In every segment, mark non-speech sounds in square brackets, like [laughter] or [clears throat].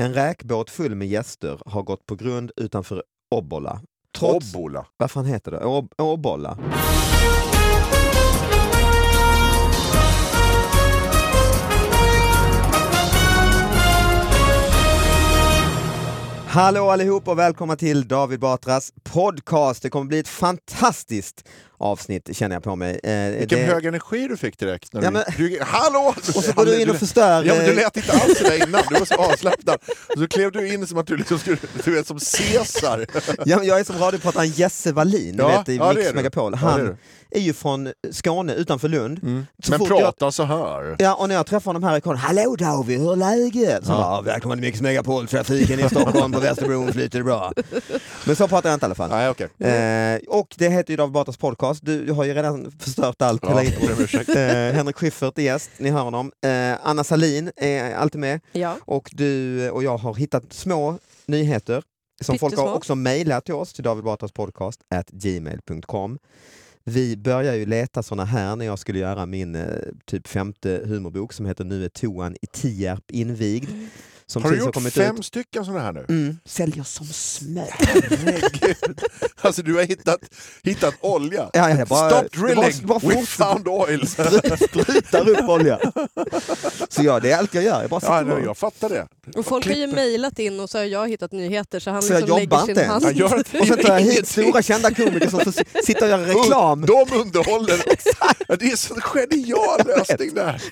En räkbåt full med gäster har gått på grund utanför Obbola. Trots, Obbola. vad fan heter det? Ob- Obbola. Hallå allihop och välkomna till David Batras podcast. Det kommer bli ett fantastiskt avsnitt känner jag på mig. Eh, Vilken det- hög energi du fick direkt. När Ja, men- du, hallå! Och så går du in och förstör... Ja, men du lät inte alls sådär innan, du var så avslappnad. Och så klev du in som att du liksom skulle, du är som Caesar. Ja, men jag är som radioprataren Jesse Wallin, Ja, vet i ja, Mix. Megapol. Ja, det är Han är ju från Skåne utanför Lund. Så Men fort prata så här. Ja, och när jag träffar honom här i Karlsson, Hallå David, hur är läget? Så bara, välkommen till Mix Megapol, trafiken i Stockholm på Västerbron flyter bra. Men så pratar jag inte i alla fall. Nej, okej. Eh, och det heter ju David Batras podcast, du, du har ju redan förstört allt. Ja, hela eh, Henrik Schyffert är gäst, ni hör honom. Eh, Anna Salin är alltid med. Ja. Och du och jag har hittat små nyheter som folk har Pyttesmå. också mejlat till oss, till David Batras podcast, at gmail.com. Vi börjar ju leta såna här när jag skulle göra min eh, typ femte humorbok som heter Nu är toan i Tierp invigd. Som Har du gjort kommit fem ut. stycken sådana här nu? Mm, säljer som smör. [laughs] Alltså du har hittat, hittat olja. Ja, ja, jag bara- Stop det bara- drilling, bara we found oil. Sprutar upp olja. Så ja, det är allt jag gör. Jag bara Ja, sitter nej, jag fattar det. Och folk har ju mejlat in och så har jag hittat nyheter så han Så jag liksom lägger sin inte hand... Han gör Och sen tar jag hit stora kända komiker som får sitta och göra reklam. De underhåller. [laughs] Det är så genial lösning där.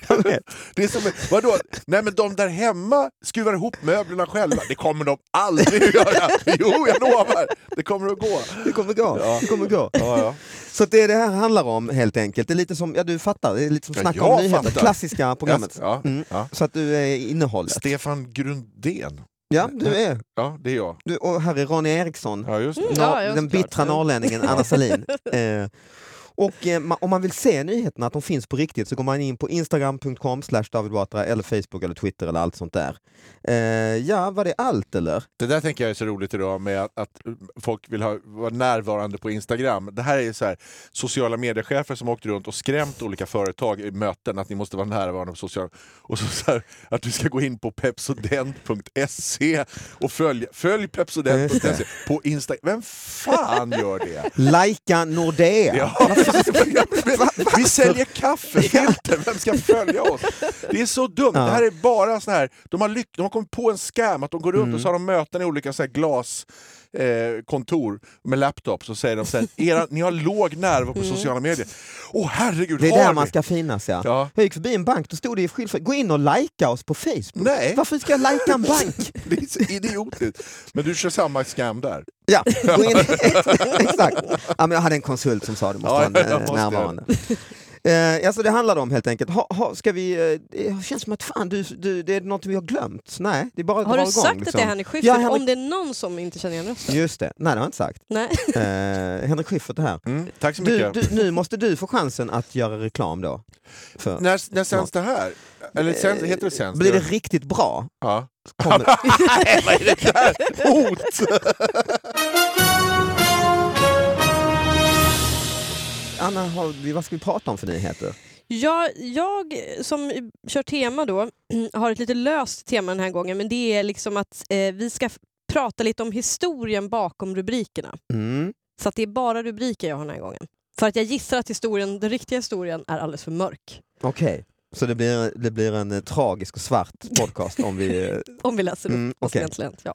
Det är som, vadå? Nej men de där hemma skruvar ihop möblerna själva. Det kommer de aldrig att [laughs] göra. Jo, jag lovar. Det kommer att gå. Det kommer gå. Ja. Det kommer gå. Ja, ja. Så att det är det här handlar om helt enkelt. Det är lite som, ja du fattar, det är lite som Ja, Snack om nyheter, fattar. klassiska programmet. Ja, Mm. ja. Så att du är innehållet. Stefan Grundén. Ja, du är. Ja, det är jag. Du, och här är Ronny Eriksson, Ja, just det. Mm. Ja, ja, den bittra norrlänningen Anna Salin. [laughs] eh, och eh, ma- om man vill se nyheterna, att de finns på riktigt, så går man in på instagram.com David Batra eller Facebook eller Twitter eller allt sånt där. Eh, ja, var det allt eller? Det där tänker jag är så roligt idag med att, att folk vill ha, vara närvarande på Instagram. Det här är ju så här, sociala mediechefer som åkt runt och skrämt olika företag i möten att ni måste vara närvarande på sociala... Och så, så här, att du ska gå in på pepsodent.se och följ, följ pepsodent.se på Instagram. Vem fan gör det? Lajka Nordea! Ja, [laughs] vi säljer kaffefilter, vem ska följa oss? Det är så dumt. Det här är bara så här. De har, lyck- de har kommit på en scam att de går runt Mm. och så har de möten i olika så glas eh, kontor med laptops och säger de så här, [laughs] Era, ni har låg närvaro på sociala medier. Åh herregud, Det är där vi? man ska finnas ja. Ja. Jag gick förbi en bank, då stod det i skyltfönstret, gå in och likea oss på Facebook. Nej, Varför ska jag likea en bank? [laughs] det är så idiotiskt. Men du kör samma scam där. Ja, [laughs] gå in. exakt. Ja, men jag hade en konsult som sa det måste Ja, vara eh, närvarande. Eh, alltså det handlar om helt enkelt, ha, ha, ska vi, eh, det känns som att fan, du, du, det är något vi har glömt. Nej, det är bara att Har du igång. sagt att liksom. det är Henrik Schyffert? Ja, Henrik- Om det är någon som inte känner igen rösten? Just det, nej det har jag inte sagt. Nej. [laughs] Eh, Henrik Schyffert är här. Mm, tack så Du, mycket. du, nu måste du få chansen att göra reklam då. För, När, när sänds det här? Eller sänds, heter det sänds? blir det riktigt bra, Ja. kommer, [laughs] Nej, vad är det där? [laughs] Hot! Har vi, vad ska vi prata om för nyheter? Ja, jag som kör tema då [clears throat] har ett lite löst tema den här gången men det är liksom att eh, vi ska prata lite om historien bakom rubrikerna. Mm. Så att det är bara rubriker jag har den här gången. För att jag gissar att historien, den riktiga historien är alldeles för mörk. Okej, så det blir, det blir en eh, tragisk och svart podcast om vi... eh, [laughs] Om vi läser upp Mm, oss egentligen. Ja.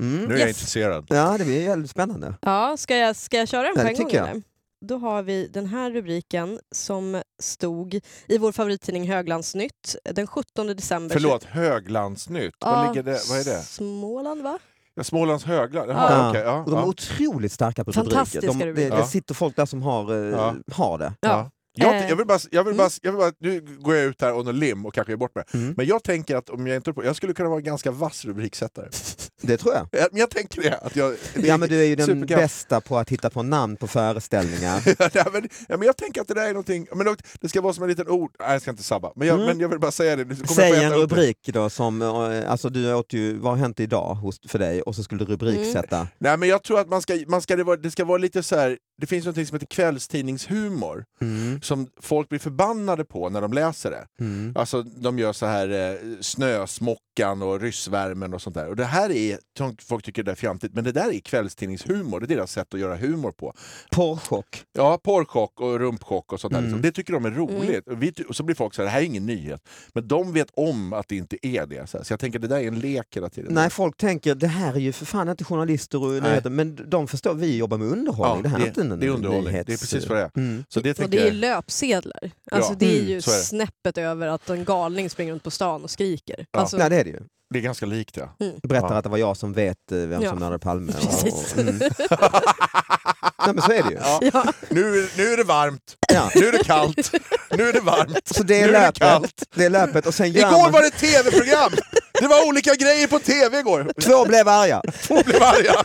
Mm. Nu är jag Yes. intresserad. Ja, det blir jävligt spännande. Ja, ska, jag, ska jag köra den på en gång? jag. Eller? Då har vi den här rubriken som stod i vår favorittidning Höglandsnytt den 17 december. Förlåt, Höglandsnytt. Ja, Vad, ligger det, vad är det? Småland va? Ja, Smålands Högland? Jaha, Ja. okej, ja, de är ja. otroligt starka på rubriker. De, det, det Ja. sitter folk där som har, eh, Ja. har det. Ja. Jag, Eh, jag, vill bara, jag, vill mm. bara, jag vill bara, nu går jag ut här och någon lim och kanske är bort med. Mm. Men jag tänker att om jag inte på, jag skulle kunna vara en ganska vass rubriksättare. [laughs] Det tror jag. Ja, Men jag tänker det. Att jag, det Ja men du är ju den bästa på att hitta på namn på föreställningar. [laughs] ja, men, ja, men jag tänker att det där är någonting, men det- det ska vara som en liten ord, nej jag ska inte sabba, men jag, Mm. men jag vill bara säga det. Jag Säg en upp rubrik då som, eh, alltså du åt ju, vad har hänt idag hos, för dig? Och så skulle du rubriksätta. Nej men jag tror att man ska, man ska, det, vara, det ska vara lite så här. det finns något som heter kvällstidningshumor, Mm. som folk blir förbannade på när de läser det. Mm. Alltså de gör så här eh, snösmockan och ryssvärmen och sånt där. Och det här är, folk tycker det är fjantigt, men det där är kvällstidningshumor, det är deras sätt att göra humor på. Porrchock. Ja, porrchock och rumpchock och sånt där. Mm. Liksom. Det tycker de är roligt. Och, vi, och så blir folk så här, det här är ingen nyhet. Men de vet om att det inte är det. Så, här. så jag tänker det där är en lek hela tiden. Nej, folk tänker det här är ju för fan inte journalister och nyheter, men de förstår vi jobbar med underhållning. Ja, det här det- är inte en det är underhållning. nyhets- Det är precis vad det är. Mm. Så det Och det är jag. löpsedlar. Alltså Ja, det är mm, ju så är snäppet över att en galning springer runt på stan och skriker. Ja. Alltså, Nej, det är det ju. Det är ganska likt ja. Berättar Ja. att det var jag som vet eh, vem Ja. som mördade Palme. Och, Precis. och, mm. Nej men så är det ju. Ja. Ja. Nu, är- nu är det varmt, Ja. nu är det kallt, nu är det varmt. Så det är, Nu är det löpet, kallt. det är löpet och sen Igår man... var det ett tv-program! Det var olika grejer på tv igår. Två blev arga. Två blev arga.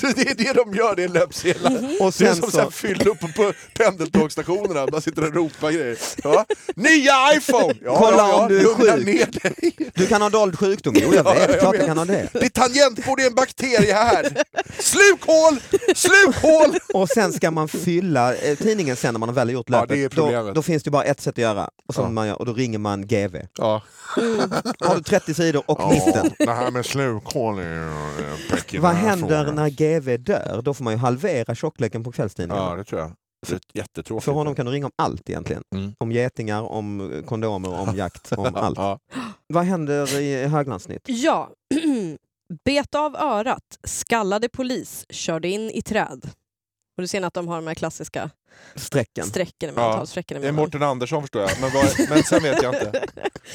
Det är det de gör, det är löpsedlar. Och Det är sen som så fylla upp på pendeltågsstationerna, man sitter och ropar grejer. Ja. Nya iPhone! Ja, Kolla ja, om du är sjuk. Du kan ha dold sjukdom. Jo jag Ja, vet, jag klart vet. jag kan ha det. Ditt tangentbord är en bakterie här! Slukhål! Slukhål! Och sen ska man fylla eh, tidningen sen när man har väl gjort Ja, löpet. det är då, då finns det bara ett sätt att göra. Och, så man gör, och då ringer man GV. Ja. Har du 30 sidor och mitten. det här med slukhål är ju... Vad händer när GV dör? Då får man ju halvera tjockleken på kvällstidningen. Ja, det tror jag. Det är jättetråkigt. För honom kan du ringa om allt egentligen. Mm. Om getingar, om kondomer, om [laughs] jakt, om allt. Ja. Vad händer i höglandssnitt? Ja. [clears throat] Bet av örat, skallade polis, körde in i träd. Och du ser att de har de här klassiska Strecken. strecken Ja, Det är Mårten Andersson förstår jag, men, vad, men sen vet jag inte.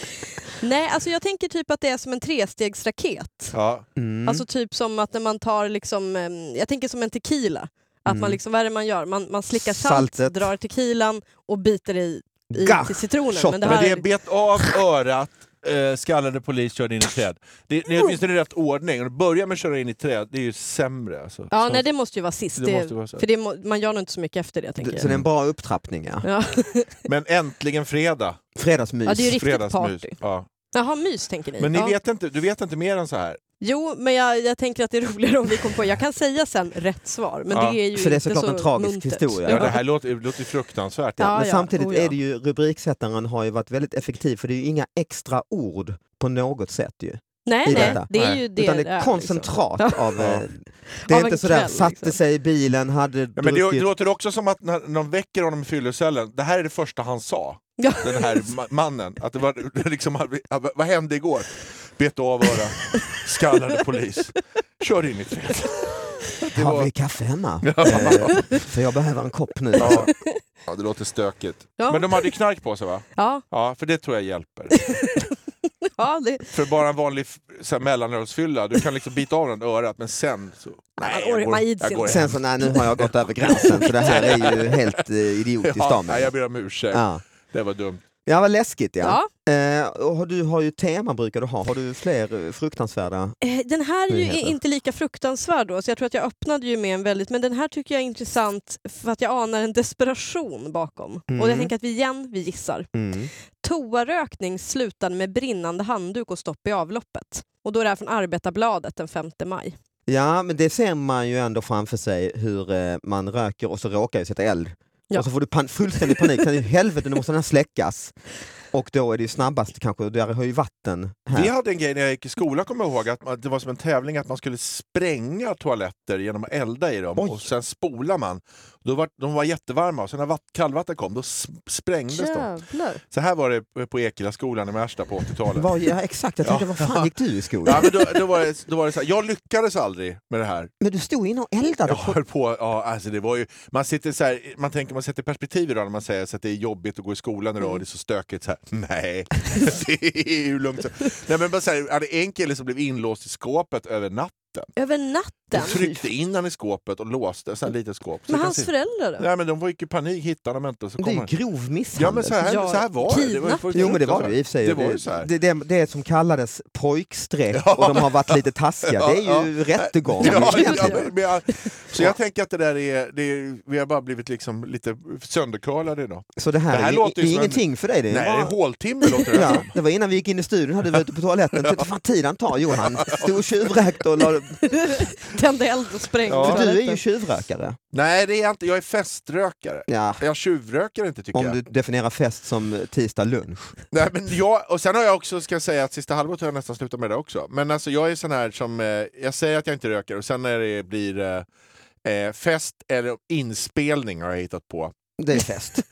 [laughs] Nej, alltså jag tänker typ att det är som en trestegsraket. Ja. Mm. Alltså typ som att när man tar, liksom, jag tänker som en tequila. Att Mm. man liksom, vad är det man gör? Man, man slickar salt, Saltet. drar tequilan och biter i, i till citronen. Men det Men här det är, är bet av örat, eh, skallade polis körde in i träd. Det, det är åtminstone rätt ordning. Att börja med att köra in i träd, det är ju sämre. Alltså. ja, Så- nej, det måste ju vara sist. Det Det, måste vara så. för det, må- man gör nog inte så mycket efter det. tänker Så jag. det är en bra upptrappning ja. Ja. [laughs] Men äntligen fredag. Fredagsmys. Ja, det är ju riktigt Fredagsmys. party. Ja. Jaha, mys tänker ni? Men ni ja. vet inte, du vet inte mer än så här? Jo, men jag, jag tänker att det är roligare om vi kommer på... Jag kan säga sen rätt svar, men Ja, det är ju för det är såklart så en tragisk muntert. historia. Ja, det här låter, det låter fruktansvärt. Ja, Men samtidigt oh ja. är det ju, rubriksättaren har ju varit väldigt effektiv för det är ju inga extra ord på något sätt ju. Nej, i nej, detta. det är ju det Utan det är liksom. koncentrat av... eh, Det Av är en inte sådär, kväll, satte liksom. sig i bilen, hade Ja, men det, druckit... det låter också som att när de väcker honom i fyllecellen, det här är det första han sa. Ja. Den här ma- mannen. Att det var, liksom, vad hände igår? Bet av öra, skallade polis, körde in i träd. Det Har var- vi kaffe hemma? Eh, för jag behöver en kopp nu. Ja. ja, det låter stökigt. Ja. Men de hade knark på sig va? Ja, Ja, för det tror jag hjälper. [laughs] ja, det, För bara en vanlig så här mellanölsfylla, du kan liksom bita av den örat men sen så... Nej, jag går inte. hem. Sen så, nej nu har jag gått över gränsen för det här är ju [laughs] helt eh, idiotiskt Ja, av nej, mig. jag ber om ursäkt. Ja. Det var dumt. Ja, vad läskigt ja. ja. Eh, och du har ju tema brukar du ha. Har du fler eh, fruktansvärda? Eh, Den här är ju Nyheter. inte lika fruktansvärd då, så jag tror att jag öppnade ju med en väldigt, men den här tycker jag är intressant för att jag anar en desperation bakom. Mm. Och jag tänker att vi igen, vi gissar. Mm. Toarökning slutade med brinnande handduk och stopp i avloppet. Och då är det här från Arbetarbladet den 5 maj. Ja, men det ser man ju ändå framför sig hur eh, man röker och så råkar ju sätta eld. Ja. Och så får du pan- fullständig panik. Sen, Helvete, nu måste den här släckas. Och då är det ju snabbast kanske, och där har ju vatten här. Vi hade en grej när jag gick i skolan, kommer jag ihåg, att man, det var som en tävling att man skulle spränga toaletter genom att elda i dem Oj. och sen spolar man. Då var, de var jättevarma och sen när vatt, kallvatten kom då sprängdes de. Jävlar. Så här var det på Ekellaskolan i Märsta på 80-talet. Var, ja, exakt, jag tänkte Ja. vad fan gick du i skolan? Ja, men då, då var det, då var det så här, jag lyckades aldrig med det här. Men du stod inne och eldade. Jag höll på, ja, alltså det var ju, man, sitter så här, man tänker man sätter perspektiv idag när man säger så att det är jobbigt att gå i skolan idag och det är så stökigt. Så här. Nej, [laughs] det är ju lugnt. Nej, men bara så här, en kille som blev inlåst i skåpet över natten. Över natten? den. tryckte in han i skåpet och låste, så här litet skåp. Så Men hans se- föräldrar då? Nej men de var ju i panik, hittade de inte. Så Det kom är han. ju grov misshandel. Ja men så här, Ja, så här var det. det. var ju. Jo men det var det i och för sig. Det var ju så här. Det, det, det som kallades pojkstreck [laughs] Ja. och de har varit lite taskiga, det är ju rättegång. Ja, Ja, [laughs] ja, men- men jag- så jag tänker att det där är, det är, vi har bara blivit liksom lite söndercurlade idag. Så det här, Det här är, låter är som en- ingenting för dig. Det är Nej, det är håltimme låter det Ja, det var innan vi gick in i studion, hade vi varit ute på toaletten. [laughs] Titta fan tid han tar Johan. Stod och tjuvrökte och la... Tände eld och sprängde Ja. För du är ju tjuvrökare. Nej, det är jag inte. Jag är feströkare. Ja, Jag tjuvrökar inte tycker om jag. du definierar fest som tisdag lunch. Nej, men jag. Och sen har jag också, ska jag säga att sista halvåret har jag nästan slutat med det också. Men alltså jag är sån här som, eh, jag säger att jag inte röker och sen när det blir eh, eh, fest eller inspelning har jag hittat på. Det är fest. [laughs]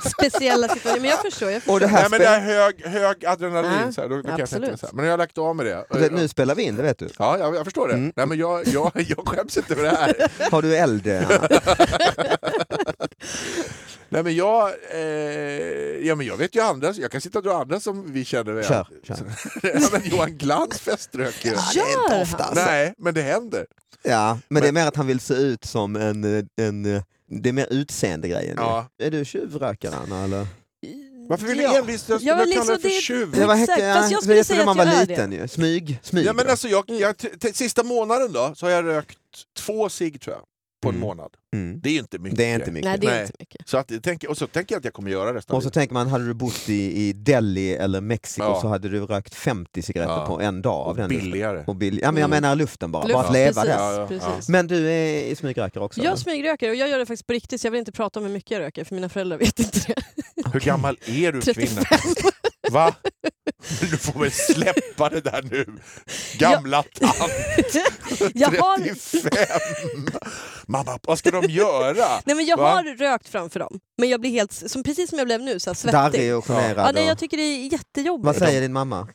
[laughs] Speciella situationer. Men jag förstår. Jag förstår. Och det här Nej men det är hög, hög adrenalin, Ja, så här, då, då kan jag så här. Men jag har lagt av med det. det, nu spelar vi in, det vet du. Ja, jag, jag förstår det. Mm. Nej, men jag, jag, [laughs] jag skäms inte för det här. [laughs] Har du eld, eh? Nej, men jag, eh, ja, men jag vet ju andra, jag kan sitta och dra andra som vi känner väl. Kör, kör. ja, men Johan Glans feströker ju. Ja, det är inte ofta alltså. Nej, men det händer. Ja, men det är mer att han vill se ut som en... eh, en eh, det är mer utseende-grejen. Ja. Är du tjuvrökare, Anna? Eller? Varför vill Ja. du envisas med men att liksom kalla för tjuv? Det var Exakt, fast jag skulle är säga när man att var jag liten ju. Smyg, smyg. Ja, men alltså, jag, jag, sista månaden då, så har jag rökt två cigg tror jag, på en Mm. månad. mm. Det är ju inte mycket. Det är inte mycket. Nej, det är Nej. inte mycket. Så att, tänker, och så tänker jag att jag kommer göra resten Och så tänker man, hade du bott i, i Delhi eller Mexiko Ja. så hade du rökt 50 cigaretter Ja. på en dag. Av den Billigare. Och bill- ja, men jag Mm. menar luften bara, bara Luft, att leva precis, där. Ja, ja, precis. Men du är smygrökare också? Jag eller? smygröker och jag gör det faktiskt på riktigt så jag vill inte prata om hur mycket jag röker för mina föräldrar vet inte det. Hur gammal är du 35. kvinna? Va? [laughs] Du får väl släppa det där nu, gamla tant! [laughs] jag har, 35! Mamma, vad ska de göra? [laughs] nej men jag Va? har rökt framför dem men jag blir helt, som, precis som jag blev nu, så här svettig. Darrig och generad. Ja, nej, jag tycker det är jättejobbigt. Vad säger din mamma?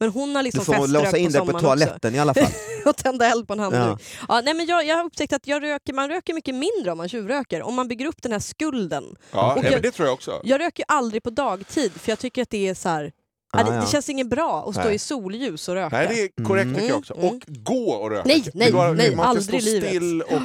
Men hon har Du liksom får feströkt låsa in på dig på sommaren toaletten i alla fall. också. och tända eld på en handduk. Ja. Ja. nej, men jag, jag har upptäckt att jag röker, man röker mycket mindre om man tjuvröker. Om man bygger upp den här skulden. Ja, Och nej, jag- men det tror jag också. Jag röker ju aldrig på dagtid för jag tycker att det är så här, ja, Ah, ja. det känns inget bra att stå Nej. i solljus och röka. Nej, det är korrekt Mm. tycker jag också. Mm. Och gå och röka. Nej, nej, Det går- nej, man aldrig stå i livet. still och,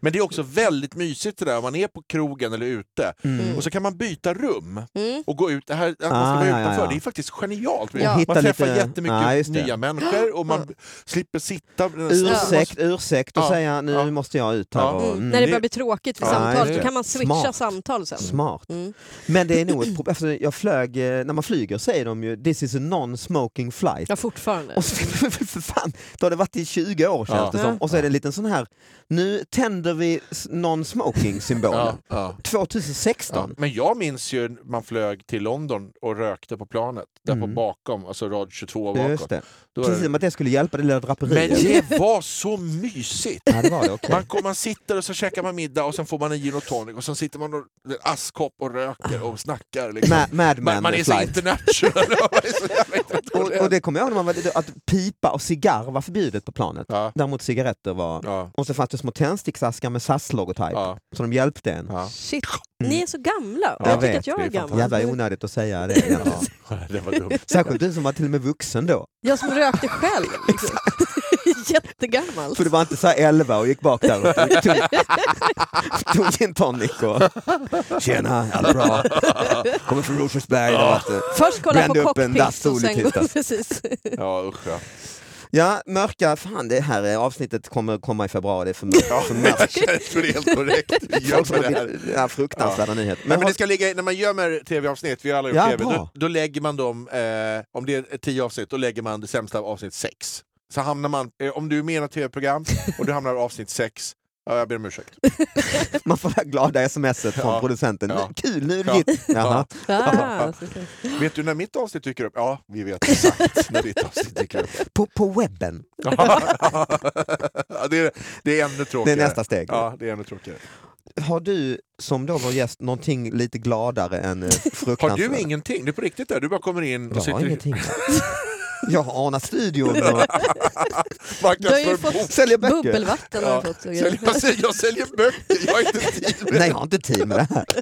Men det är också väldigt mysigt det där man är på krogen eller ute Mm. och så kan man byta rum Mm. och gå ut. Det här, att man Ah, ska vara ja, ja, utanför, ja. det är faktiskt genialt. Ja. Man Hitta träffar lite- jättemycket det. nya människor och man slipper sitta... Ursäkt, ursäkt och Ja. säga nu Ja. måste jag ut här. Ja. Och, Mm. mm. När det det- börjar bli tråkigt vid Ja, samtal just då det. kan man switcha Smart. samtal sen. Smart. Mm. Men det är nog ett problem. [laughs] Alltså, jag flög, eh, när man flyger säger de ju this is a non-smoking flight. Ja, fortfarande. Och så, [laughs] för fan, då har det varit i 20 år känns Ja. det som. Och så är det en liten sån här, nu tänder vi non-smoking-symbolen. Ja, ja. 2016. Ja. Men jag minns ju man flög till London och rökte på planet, där på Mm. bakom, alltså rad 22 bakom. Just det. Då var Precis det... som att det skulle hjälpa det lilla Men draperiet. det [laughs] var så mysigt! Ja, det var det, okej. Man, kom, man sitter och så käkar man middag och sen får man en gin och tonic och sen sitter man och askkopp och röker och snackar. Liksom. Ma- Madman man, man är så flight. international. Man är så jävla internationell. [laughs] Och, och det kommer jag ihåg när man var lite- att pipa och cigarr var förbjudet på planet. Ja, Däremot cigaretter var... ja, Och så fanns det små tändsticksaskar med SAS-logotyp. ja, Så de hjälpte en. ja. Shit, ni är så gamla. Ja, jag jag tycker vet, att jag det är gammal. Jävla onödigt att säga det. [laughs] ja. Det var dumt. Särskilt du som var till och med vuxen då. Jag som rökte själv. [laughs] Liksom. Jättegammal. För du var inte så här 11 och gick bak där och tog, tog gin tonic och... Tjena, allt bra? Kommer från Rosersberg. Ja. Först kolla Brände på cockpit och sen gå... tisdags. [laughs] Precis. Ja, usch ja. ja, mörka, fan det här är- avsnittet kommer komma i februari. Det är för mörkt. Ja, För [laughs] mörkt. [laughs] jag det är helt korrekt. Gör det här. blivit- ja, fruktansvärda nyheter. Men, men har- det ska ligga, när man gömmer tv-avsnitt, vi har alla gjort Ja, tv, då, då lägger man dem, eh, om det är tio avsnitt, då lägger man det sämsta av avsnitt sex. Så hamnar man, eh, om du är med i tv-program och du hamnar i avsnitt sex, ja, jag ber om ursäkt. [laughs] Man får det glada smset från Ja. producenten. Ja. Kul, nu är det Ja. ditt. Jaha. [laughs] Ah. Vet du när mitt avsnitt dyker upp? Ja, vi vet exakt när ditt avsnitt dyker upp. På, på webben. [laughs] ja, det, är, det är ännu Det tråkigare. är nästa steg. Ja, det är ännu tråkigare. Har du som då vår gäst någonting lite gladare än eh, Har fruktansvärt? du ingenting? Du är på riktigt där, du bara kommer in och Jag har sitter ingenting. Jag har anat studion och [laughs] Du har ju fått säljer böcker. bubbelvatten. Har Ja. du fått, och Säljer- Jag [laughs] säljer, jag säljer böcker, jag har inte tid med Nej, jag har inte tid med det här. [laughs]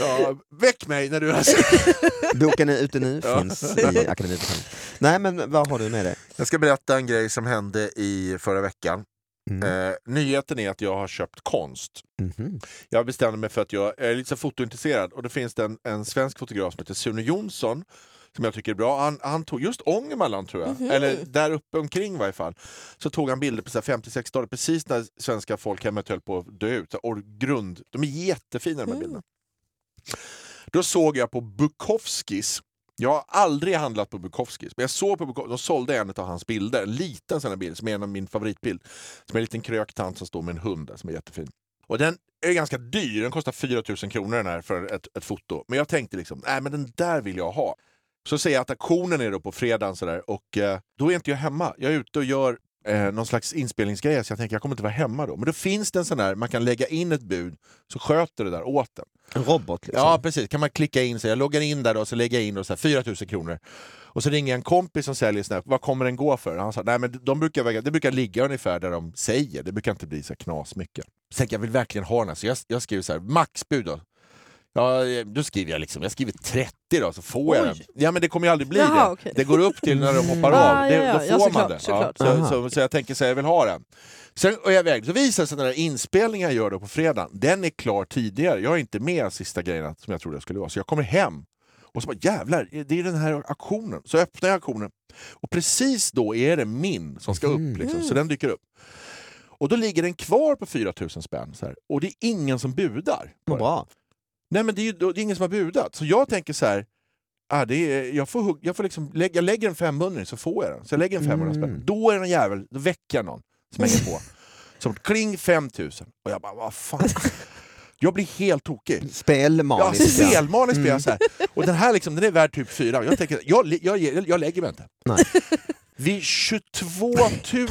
Ja, väck mig när du har Boken är ute nu, Ja. finns i Akademibokhandeln. Nej men vad har du med dig? Jag ska berätta en grej som hände i förra veckan. Mm. Eh, nyheten är att jag har köpt konst. Mhm. Jag bestämde mig för att jag är lite så fotointresserad och det finns det en, en svensk fotograf som heter Sune Jonsson som jag tycker är bra. Han, han tog just Ångermanland tror jag, Mhm. eller där uppe omkring i varje fall. Så tog han bilder på så här 50-60-talet precis när svenska folkhemmet höll på att dö ut. Och grund, de är jättefina de här Mm. bilderna. Då såg jag på Bukowskis jag har aldrig handlat på Bukowskis, men jag såg på Bukowskis, de sålde en av hans bilder, en liten sån här bild som är en av min favoritbild. Som är en liten kröktant som står med en hund där, som är jättefin. Och den är ganska dyr, den kostar 4000 kronor den här för ett, ett foto. Men jag tänkte liksom, nej men den där vill jag ha. Så säger jag att auktionen är då på fredagen sådär, och eh, då är inte jag hemma. Jag är ute och gör eh, någon slags inspelningsgrej så jag tänker jag kommer inte vara hemma då. Men då finns det en sån där, man kan lägga in ett bud så sköter det där åt den. En robot liksom? Ja precis, kan man klicka in sig. Jag loggar in där och så lägger jag in och så här, 4 000 kronor. Och så ringer jag en kompis som säljer sån här, vad kommer den gå för? Han sa, nej men de brukar, väga- det brukar ligga ungefär där de säger, det brukar inte bli så knas mycket. Så tänkte jag, jag vill verkligen ha den här, så jag, jag skriver så här, maxbud då. Ja, eh, då skriver jag liksom, jag skriver 30 då så får jag Oj. den. Ja men det kommer ju aldrig bli Jaha, det. okej. Det går upp till när de hoppar Ah, av, det, ja, ja. då får Ja, man det. såklart. så, så, så jag tänker så här, jag vill ha den. Sen är jag iväg, så visar det sig den här inspelningen jag gör då på fredagen, den är klar tidigare. Jag är inte med sista grejerna som jag trodde jag skulle vara. Så jag kommer hem och så bara jävlar, det är den här auktionen. Så öppnar jag auktionen och precis då är det min som ska upp. Mm. Liksom, så den dyker upp. Och då ligger den kvar på 4000 spänn. Så här, och det är ingen som budar. den. bra. Nej men det är, ju, det är ingen som har budat. Så jag tänker så här, ah, det är, jag, får, jag, får liksom, lägga, jag lägger en 500 så får jag den. Så jag lägger en 500 spänn. Mm. Då är det en jävel, då väcker jag någon som hänger på. [laughs] Som kling 5000. Och jag bara, vad fan. Jag blir helt tokig. Ja, Spelmaniskt. spelmaniskt blir Mm. jag så här. Och den här liksom, den är värd typ fyra. Jag, tänker, jag, jag, jag, jag lägger mig inte. Nej. Vid 22 000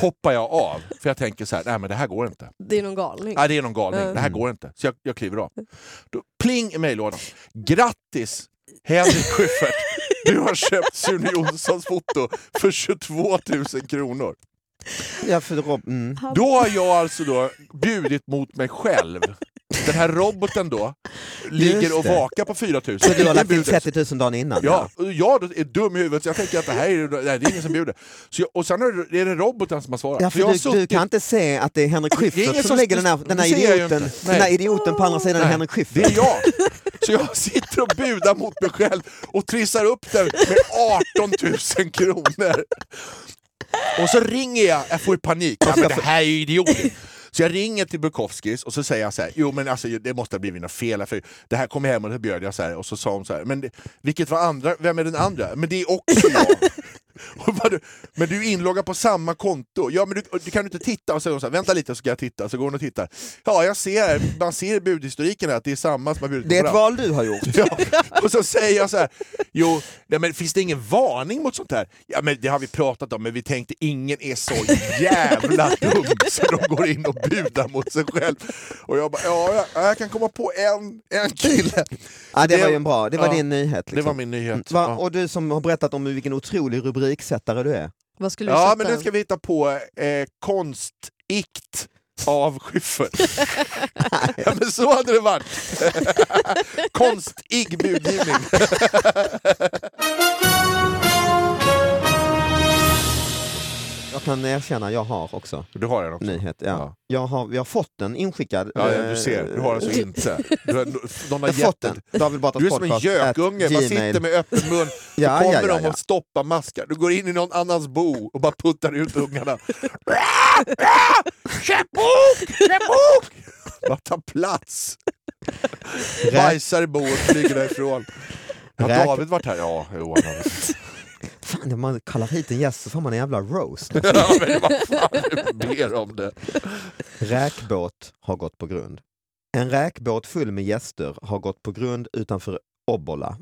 hoppar jag av. För jag tänker så här, nej men det här går inte. Det är någon galning. Nej, det är någon galning. Mm. Det här går inte. Så jag, jag kliver av. Då, pling i mejllådan. Grattis Henrik Schyffert! Du har köpt Sune Jonssons foto för 22 000 kronor. Ja, för Rob, mm. Då har jag alltså då bjudit mot mig själv. Den här roboten då ligger och vakar på 4 000. Så du har lagt in bjuder. 30 000 dagen innan? Ja, och jag då är dum i huvudet så jag tänker att det här är, nej, det är ingen som bjuder. Så jag, och sen är det, är det roboten som har svarat. Ja, har för du, du suttit- kan inte se att det är Henrik Schyffert som som- lägger den här, den här idioten, den här idioten på andra sidan Nej, Henrik Det är Schyffert. jag! Så jag sitter och budar mot mig själv och trissar upp den med 18 000 kronor. Och så ringer jag, jag får panik, ja, men det här är ju idiotiskt. Så jag ringer till Bukowskis och så säger jag så här, jo men alltså det måste ha blivit något fel, här, för det här kom jag hem och det bjöd jag så här, och så sa hon så här, men det, vilket var andra, vem är den andra? Men det är också jag. [laughs] [laughs] Men du är inloggad på samma konto. Ja, men du, du kan inte titta? Och så så här, vänta lite så ska jag titta. Så går hon och tittar. Ja, jag ser, man ser i budhistoriken här att det är samma som har bjudit Det är ett val du har gjort. [laughs] Ja. Och så säger jag så här, jo, nej, men finns det ingen varning mot sånt här? Ja, men det har vi pratat om, men vi tänkte ingen är så jävla [laughs] dum så de går in och budar mot sig själv. Och jag bara, ja, jag, jag kan komma på en, en kille. Ja, det, Det- var ju en bra, det var ja, din nyhet. Liksom. Det var min nyhet. Va, Ja. och du som har berättat om vilken otrolig rubriksättare du är. Vad skulle du Ja, sätta? men nu ska vi hitta på eh, konstikt av Schyffert. [laughs] ja, men så hade det varit. [laughs] Konstig budgivning. [laughs] kan erkänna, jag har också Du har den också? nyhet. Ja. Ja. Jag har, vi har fått den inskickad. Ja, ja, eh, du ser. Du har den så [laughs] inte. Du har, någon har Jag fått den. Batras Du är som en gökunge, man sitter med öppen mun, [laughs] så Ja, kommer ja, ja, de och stoppar maskar. Du går in i någon annans bo och bara puttar ut ungarna. [laughs] Köp bok! Köp bok! Bara ta plats. Bajsar i boet flyger därifrån. Har David varit här? Ja, jo, han har. Fan, om man kallar hit en gäst så får man en jävla roast. [laughs] ja, men vad fan, ber om det. Räkbåt har gått på grund. En räkbåt full med gäster har gått på grund utanför Obbola.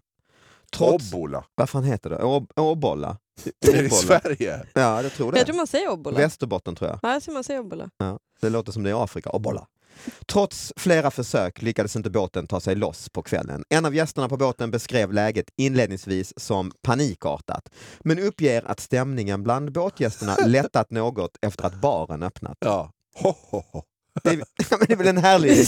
Trots, Obbola. vad fan heter det? Ob- Obbola? Är [laughs] det i Obbola. Sverige? Ja, det tror Jag det. tror man säger obbola. Västerbotten tror jag. Ja, jag tror man säger obbola. Ja, det låter som det är i Afrika. Obbola. Trots flera försök lyckades inte båten ta sig loss på kvällen. En av gästerna på båten beskrev läget inledningsvis som panikartat, men uppger att stämningen bland båtgästerna [laughs] lättat något efter att baren öppnat. Ja. Ho, ho, ho. Det är, [laughs] det väl en härlig... [laughs]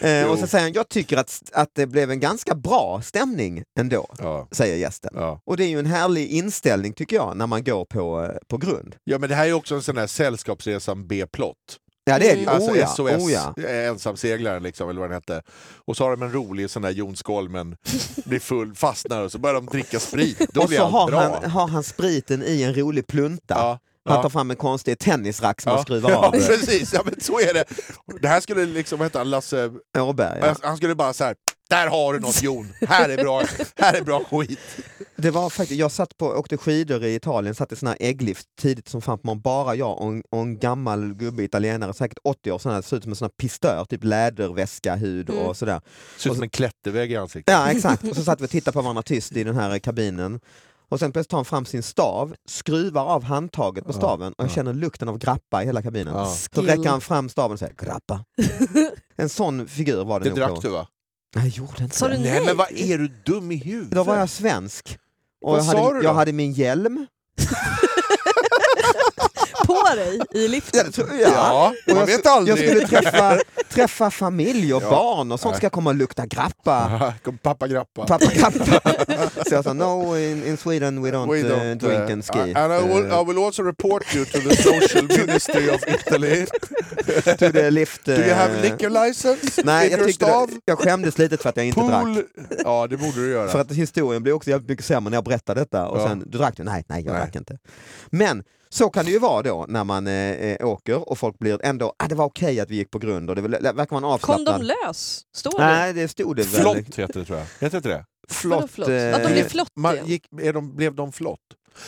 Ja. Eh, och så säger han, jag tycker att, att det blev en ganska bra stämning ändå, Ja. säger gästen. Ja. Och det är ju en härlig inställning tycker jag när man går på, eh, på grund. ja, men det här är också en sån här Sällskapsresan B-plott. Ja det är det. Alltså oh, ja. SOS, oh ja. eh, ensamseglaren liksom, eller vad den hette. Och så har de en rolig sån där Jon Skolmen, [laughs] blir full, fastnar och så börjar de dricka sprit. Då Och blir så allt har bra. han, har han spriten i en rolig plunta. Ja, Han ja. tar fram en konstig tennisrack som Ja, skruvar ja, av. precis. Ja, men så är det. Det här skulle liksom, vad heter han, Lasse... Åberg, ja. Han skulle bara så här. Där har du något Jon, här är bra, här är bra skit. Det var faktiskt, jag satt på, åkte skidor i Italien, satt i sån här ägglift tidigt som fan morgonen. Bara jag och en, och en gammal gubbe italienare, säkert 80 år, sån här, såg ut som en sån här pistör, typ läderväska, hud Mm. och sådär. Ser ut som en klättervägg i ansiktet. Ja exakt, och så satt vi och tittade på varandra tyst i den här kabinen. Och sen plötsligt tar han fram sin stav, skruvar av handtaget på staven och jag ja. känner lukten av grappa i hela kabinen. Ja. Så räcker han fram staven och säger grappa. [laughs] En sån figur var det, Det nog drack på. du va? Nej, jag gjorde inte Sa du det. nej? Nej men vad är du dum i huvudet? Då var jag svensk. Och Vad jag sa hade, du jag då? hade min hjälm. [laughs] På dig i liften? Ja, det tror jag. Ja, Och man jag, vet aldrig. jag skulle träffa, [laughs] träffa familj och Ja. barn och sånt ska komma och lukta grappa. [laughs] Pappa grappa. Pappa grappa. [laughs] Så jag sa no in, in Sweden we don't, We eh, don't, drink uh, and ski. And I will, Eh, I will also report you to the social ministry of Italy. to the lift. Do you have eh, liquor license? Nej, jag, tyckte det, jag skämdes lite för att jag inte drack. Pool? Ja, det borde du göra. För att historien blir också jävligt mycket sämre när jag berättar detta och Ja. sen, du drack du? Nej, nej jag Nej. drack inte. Men så kan det ju vara då när man eh, eh, åker och folk blir ändå, ah, det var okej att vi gick på grund och det verkar vara en Kom de avslappnad. lös? Står det? Nej, det stod det väl. Flott heter det tror jag. Heter det? Flott. flott? eh, Att de blir flott Man igen? gick, är de, blev de flott?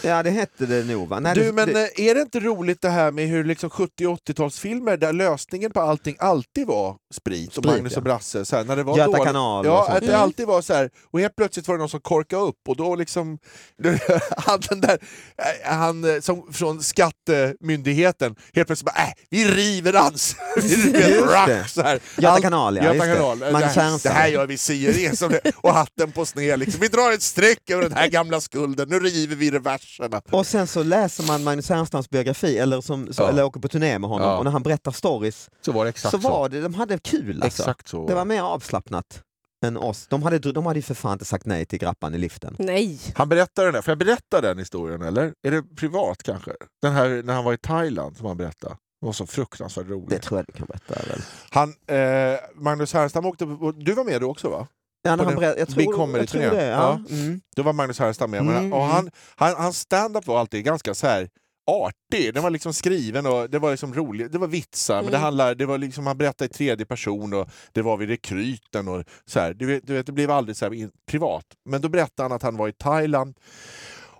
Ja, det hette det nog va? Nej, du, det, men det, eh, är det inte roligt det här med hur liksom 70 och 80-talsfilmer där lösningen på allting alltid var sprit, och Sprit, Magnus ja. och Brasse, så här, när det var Göta dåligt- kanal och Ja, att det Mm. alltid var så här, och helt plötsligt var det någon som korkade upp och då liksom, [laughs] han den där, eh, han eh, som från skattemyndigheten, helt plötsligt bara äh, vi river ans! [laughs] vi river Just rack, det. så här. Göta Allt- kanal, ja. Göta kanal. det. Det, Magnus här, det här gör vi si och det, det och hatten på sned. Liksom. Vi drar ett streck över den här gamla skulden, nu river vi reverserna. Och sen så läser man Magnus Härnstams biografi eller, som, så, Ja. eller åker på turné med honom Ja. och när han berättar stories Så var det exakt så var det, de hade kul alltså. Exakt så. Det var mer avslappnat än oss. De hade, de hade ju för fan inte sagt nej till grappan i liften. Nej. Han berättar den där, får jag berätta den historien eller? Är det privat kanske? Den här när han var i Thailand som han berättade. Det var så fruktansvärt roligt. Det tror jag du kan berätta väl? Han, eh, Magnus Härenstam åkte, på- du var med då också va? Ja, han berätt, jag tror, Big tror det. Ja. Mm. Då var Magnus Härenstam med. Mm, och mm. han, han, hans stand-up var alltid ganska så här artig. Den var liksom skriven och det var liksom roligt. Det var vitsar, men det Mm. handlar, det var liksom, han berättade i tredje person och det var vid rekryten och så här. Du vet, du vet, det blev aldrig så privat. Men då berättade han att han var i Thailand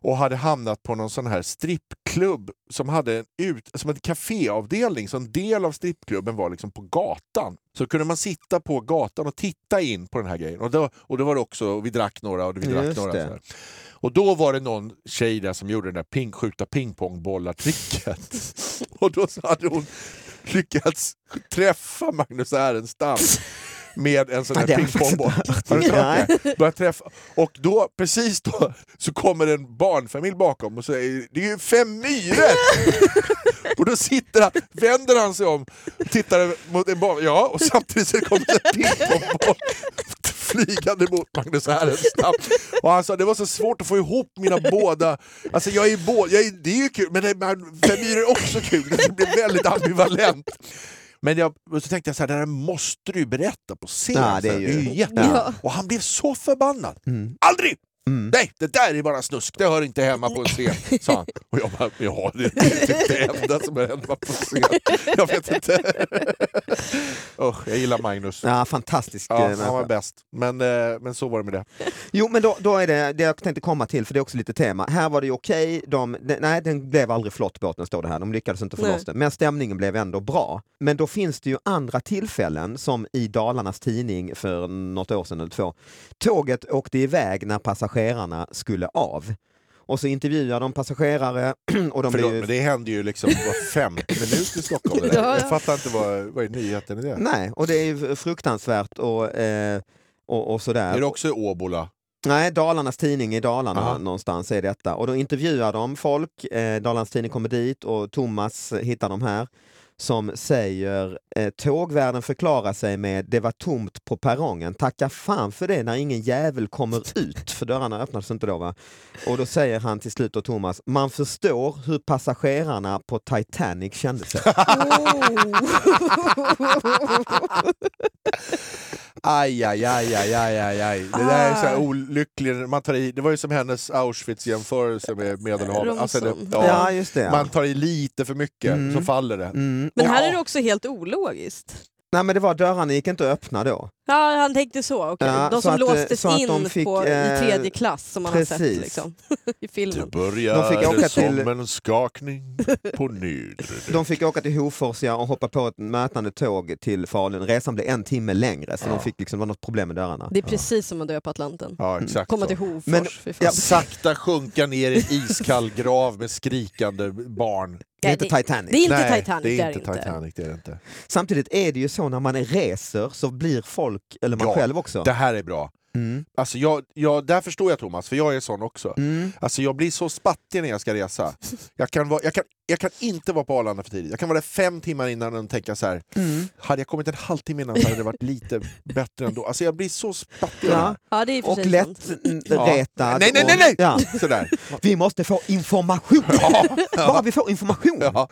och hade hamnat på någon sån här strippklubb som hade en, ut, som en kaféavdelning, så en del av strippklubben var liksom på gatan. Så kunde man sitta på gatan och titta in på den här grejen. Och då, och då var det också, vi drack några och vi drack Just några. det. Och då var det någon tjej där som gjorde det där ping, skjuta pingpongbollar-tricket. [laughs] och då hade hon lyckats träffa Magnus Härenstam med en sån här jag pingpongboll. Har träffa. Och då, precis då, så kommer en barnfamilj bakom och säger det är ju fem myror! [laughs] och då sitter han, vänder han sig om, tittar mot en barn, ja, och samtidigt så kommer en pingpongboll flygande mot Magnus Härenstam. Och han sa det var så svårt att få ihop mina båda, alltså jag är båda, jag är, det är ju kul, men fem myror är också kul, det blir väldigt ambivalent. Men jag, så tänkte jag så här, det här måste du berätta på scen. Ja, det är ju- det är ju. Ja. Och han blev så förbannad. Mm. Aldrig! Mm. Nej, det där är bara snusk, det hör inte hemma på en scen, sa han. Och jag bara, ja det är typ det enda som hör hemma på scen. Jag vet inte. Usch, jag gillar Magnus. Ja, fantastisk Ja, eh, han var bäst. Men, eh, men så var det med det. [laughs] Jo men då, då är det det jag tänkte komma till, för det är också lite tema. Här var det ju okej, de, de, nej den blev aldrig flott båten står det här, de lyckades inte få Nej. loss den. Men stämningen blev ändå bra. Men då finns det ju andra tillfällen, som i Dalarnas tidning för något år sedan eller två. Tåget åkte iväg när passagerarna skulle av. Och så intervjuar de passagerare [clears throat] och de Förlåt, blir men det händer ju liksom var femte minut i Stockholm. Det. [laughs] Ja. Jag fattar inte vad, vad är nyheten i det. Nej, och det är ju fruktansvärt och, eh, och, och sådär. Är det också Åbola? Nej, Dalarnas tidning i Dalarna Aha. någonstans är detta. Och då intervjuar de folk, eh, Dalarnas tidning kommer dit och Thomas hittar dem här. Som säger eh, tågvärden förklarar sig med det var tomt på perrongen. Tacka fan för det när ingen jävel kommer ut för dörrarna öppnades inte då va? Och då säger han till slut då Thomas, man förstår hur passagerarna på Titanic kände sig. [laughs] Aj, aj, aj, aj, aj, aj, aj. Det där är så här olyckligt. Man tar i, det var ju som hennes Auschwitz-jämförelse med Medelhavet. Alltså det, ja, Ja just det. Ja. Man tar i lite för mycket Mm. så faller det. Mm. Men här är det också helt ologiskt. Nej men det var dörrarna gick inte att öppna då. Ja, han tänkte så. okej. Ja, de så som att, eh, låstes in fick, på, eh, i tredje klass som man har sett precis. liksom, [laughs] i Det filmen. började De fick åka som till- en skakning på nedre De fick åka till Hofors ja, och hoppa på ett mötande tåg till Falun. Resan blev en timme längre så Ja. de fick liksom, det var något problem med dörrarna. Det är precis som att dö på Atlanten. Ja, exakt Komma så. till Hofors. Men- ja, [laughs] Sakta sjunka ner i iskall [laughs] grav med skrikande barn. Det är inte det- Titanic. det är inte Nej, Titanic. det är det inte Titanic. Det är det inte. Samtidigt är det ju så när man reser så blir folk, eller man Ja, själv också. Det här är bra. Mm. Alltså jag, jag, där förstår jag Thomas, för jag är sån också. Mm. Alltså jag blir så spattig när jag ska resa. Jag kan, vara, jag, kan, jag kan inte vara på Arlanda för tidigt. Jag kan vara där fem timmar innan och tänka så här. Mm. hade jag kommit en halvtimme innan så hade det varit lite bättre ändå. Alltså jag blir så spattig. Ja. Ja, det är i och för Och sig lätt sant. mm, Ja. Nej, nej, nej, nej! Ja. Sådär. Vi måste få information! Bara vi får information! Ja.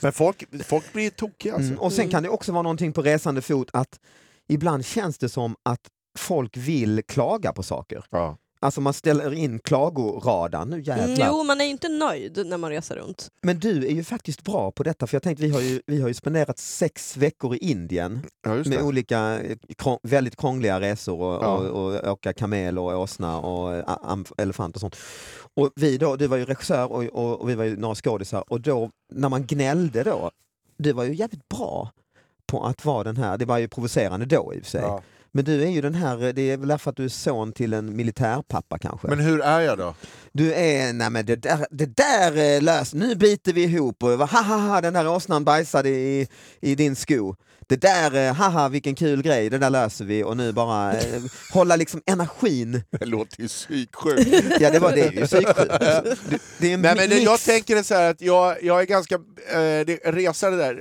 Men folk, folk blir tokiga alltså. Mm. Och sen kan det också vara någonting på resande fot att ibland känns det som att folk vill klaga på saker. Ja. Alltså man ställer in klagoradan, nu jävlar. Mm, jo, man är inte nöjd när man reser runt. Men du är ju faktiskt bra på detta för jag tänkte vi har ju, vi har ju spenderat sex veckor i Indien Ja, just med det. olika eh, krång, väldigt krångliga resor och, Ja. och, och åka kamel och åsna och eh, elefant och sånt. Och vi då, du var ju regissör och, och, och vi var ju några skådisar och då när man gnällde då, du var ju jävligt bra på att vara den här, det var ju provocerande då i och för sig. Ja. Men du är ju den här, det är väl därför att du är son till en militärpappa kanske? Men hur är jag då? Du är, nej men det där, det där är löst, nu biter vi ihop och ha ha ha den där åsnan bajsade i, i din sko. Det där, eh, haha vilken kul grej, det där löser vi och nu bara eh, hålla liksom energin. Det låter ju psyksjukt. Ja det var det är ju psyksjukt. [laughs] Det, det är en Nej, men mix. jag tänker så att jag, jag är ganska... Eh, resa det där,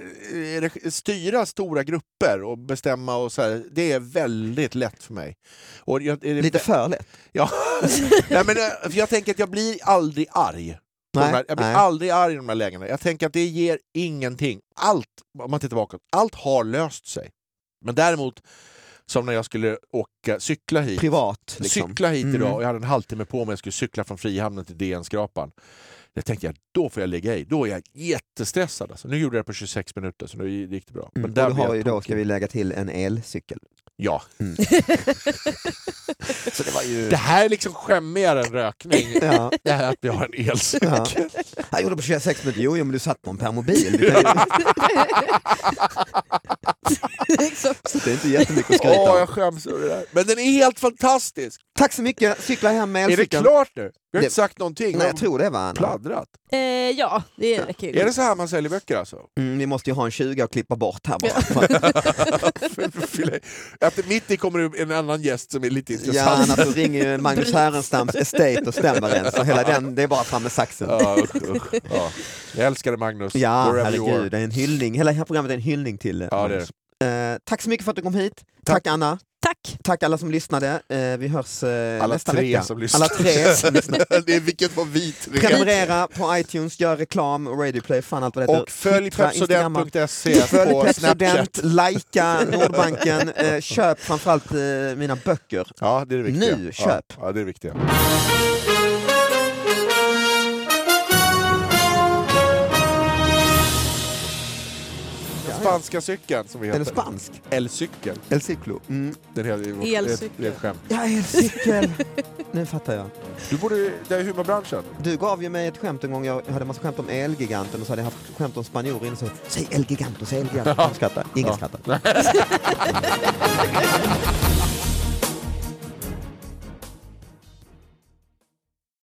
eh, styra stora grupper och bestämma och så här, det är väldigt lätt för mig. Och jag, Lite för lätt. Ja. [laughs] Nej, men, eh, jag tänker att jag blir aldrig arg. Nej, här, jag blir nej. aldrig arg i de här lägena. Jag tänker att det ger ingenting. Allt, om man tittar bakåt, allt har löst sig. Men däremot, som när jag skulle åka, cykla hit. Privat. Liksom. Cykla hit Mm. idag och jag hade en halvtimme på mig, jag skulle cykla från Frihamnen till DN-skrapan. Det tänkte jag, då får jag lägga i. Då är jag jättestressad. Alltså. Nu gjorde jag det på 26 minuter, så nu gick det bra. Mm. Men där och blev har ju då, ska vi lägga till, en elcykel. Ja. [laughs] Så det var ju... Det här är liksom skämmigare än rökning. [laughs] Ja, Det här att vi har en elcykel. ja. Jag gjorde på 26 minuter, jo, jo men du satt på en permobil. Ju... [laughs] Så det är inte jättemycket att skryta Åh, om. jag skäms över det där. Men den är helt fantastisk! Tack så mycket, cykla hem med Är det elcykeln. klart nu? Vi har Det- inte sagt någonting. Nej, jag tror det var Anna. Pladdrat. Eh, ja, det räcker ju. Är det så här man säljer böcker alltså? Mm, vi måste ju ha en 20 och klippa bort här bara. [laughs] Att mitt i kommer det en annan gäst som är lite ja, intressant. annars så ringer ju Magnus [laughs] Härenstams Estate och stämmer en, så hela den, det är bara fram med saxen. Ja, usch, usch. Ja. Jag älskar dig Magnus. Ja, you herregud, det är en hyllning. Hela det här programmet är en hyllning till Ja, det är. Eh, tack så mycket för att du kom hit. Tack, Anna. Tack! Tack alla som lyssnade. Eh, vi hörs eh, Alla nästa tre vecka. som lyssnar. Alla tre som [laughs] det är vilket var vi tre. Prenumerera på iTunes, gör reklam, Radioplay, fan allt vad det heter. Och följ pepsodent.se Följ på Snapchat. likea Nordbanken, eh, köp framförallt mina böcker. Ja, det är det viktiga. Nu, köp. Ja, det är det viktiga. Spanska cykeln som vi heter. är spansk. Elcykel. El Ciclo. Mm. Den heter, det är ett- Elcykel. Det är ett skämt. Ja, elcykel. [laughs] nu fattar jag. Du borde, det är humorbranschen. Du gav ju mig ett skämt en gång, jag hade massa skämt om Elgiganten och så hade jag haft skämt om spanjorer inne så säg Elgiganto, säg Elgiganto. De [laughs] skrattar, ingen Ja. skrattar. [laughs]